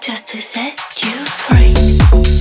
just to set you free.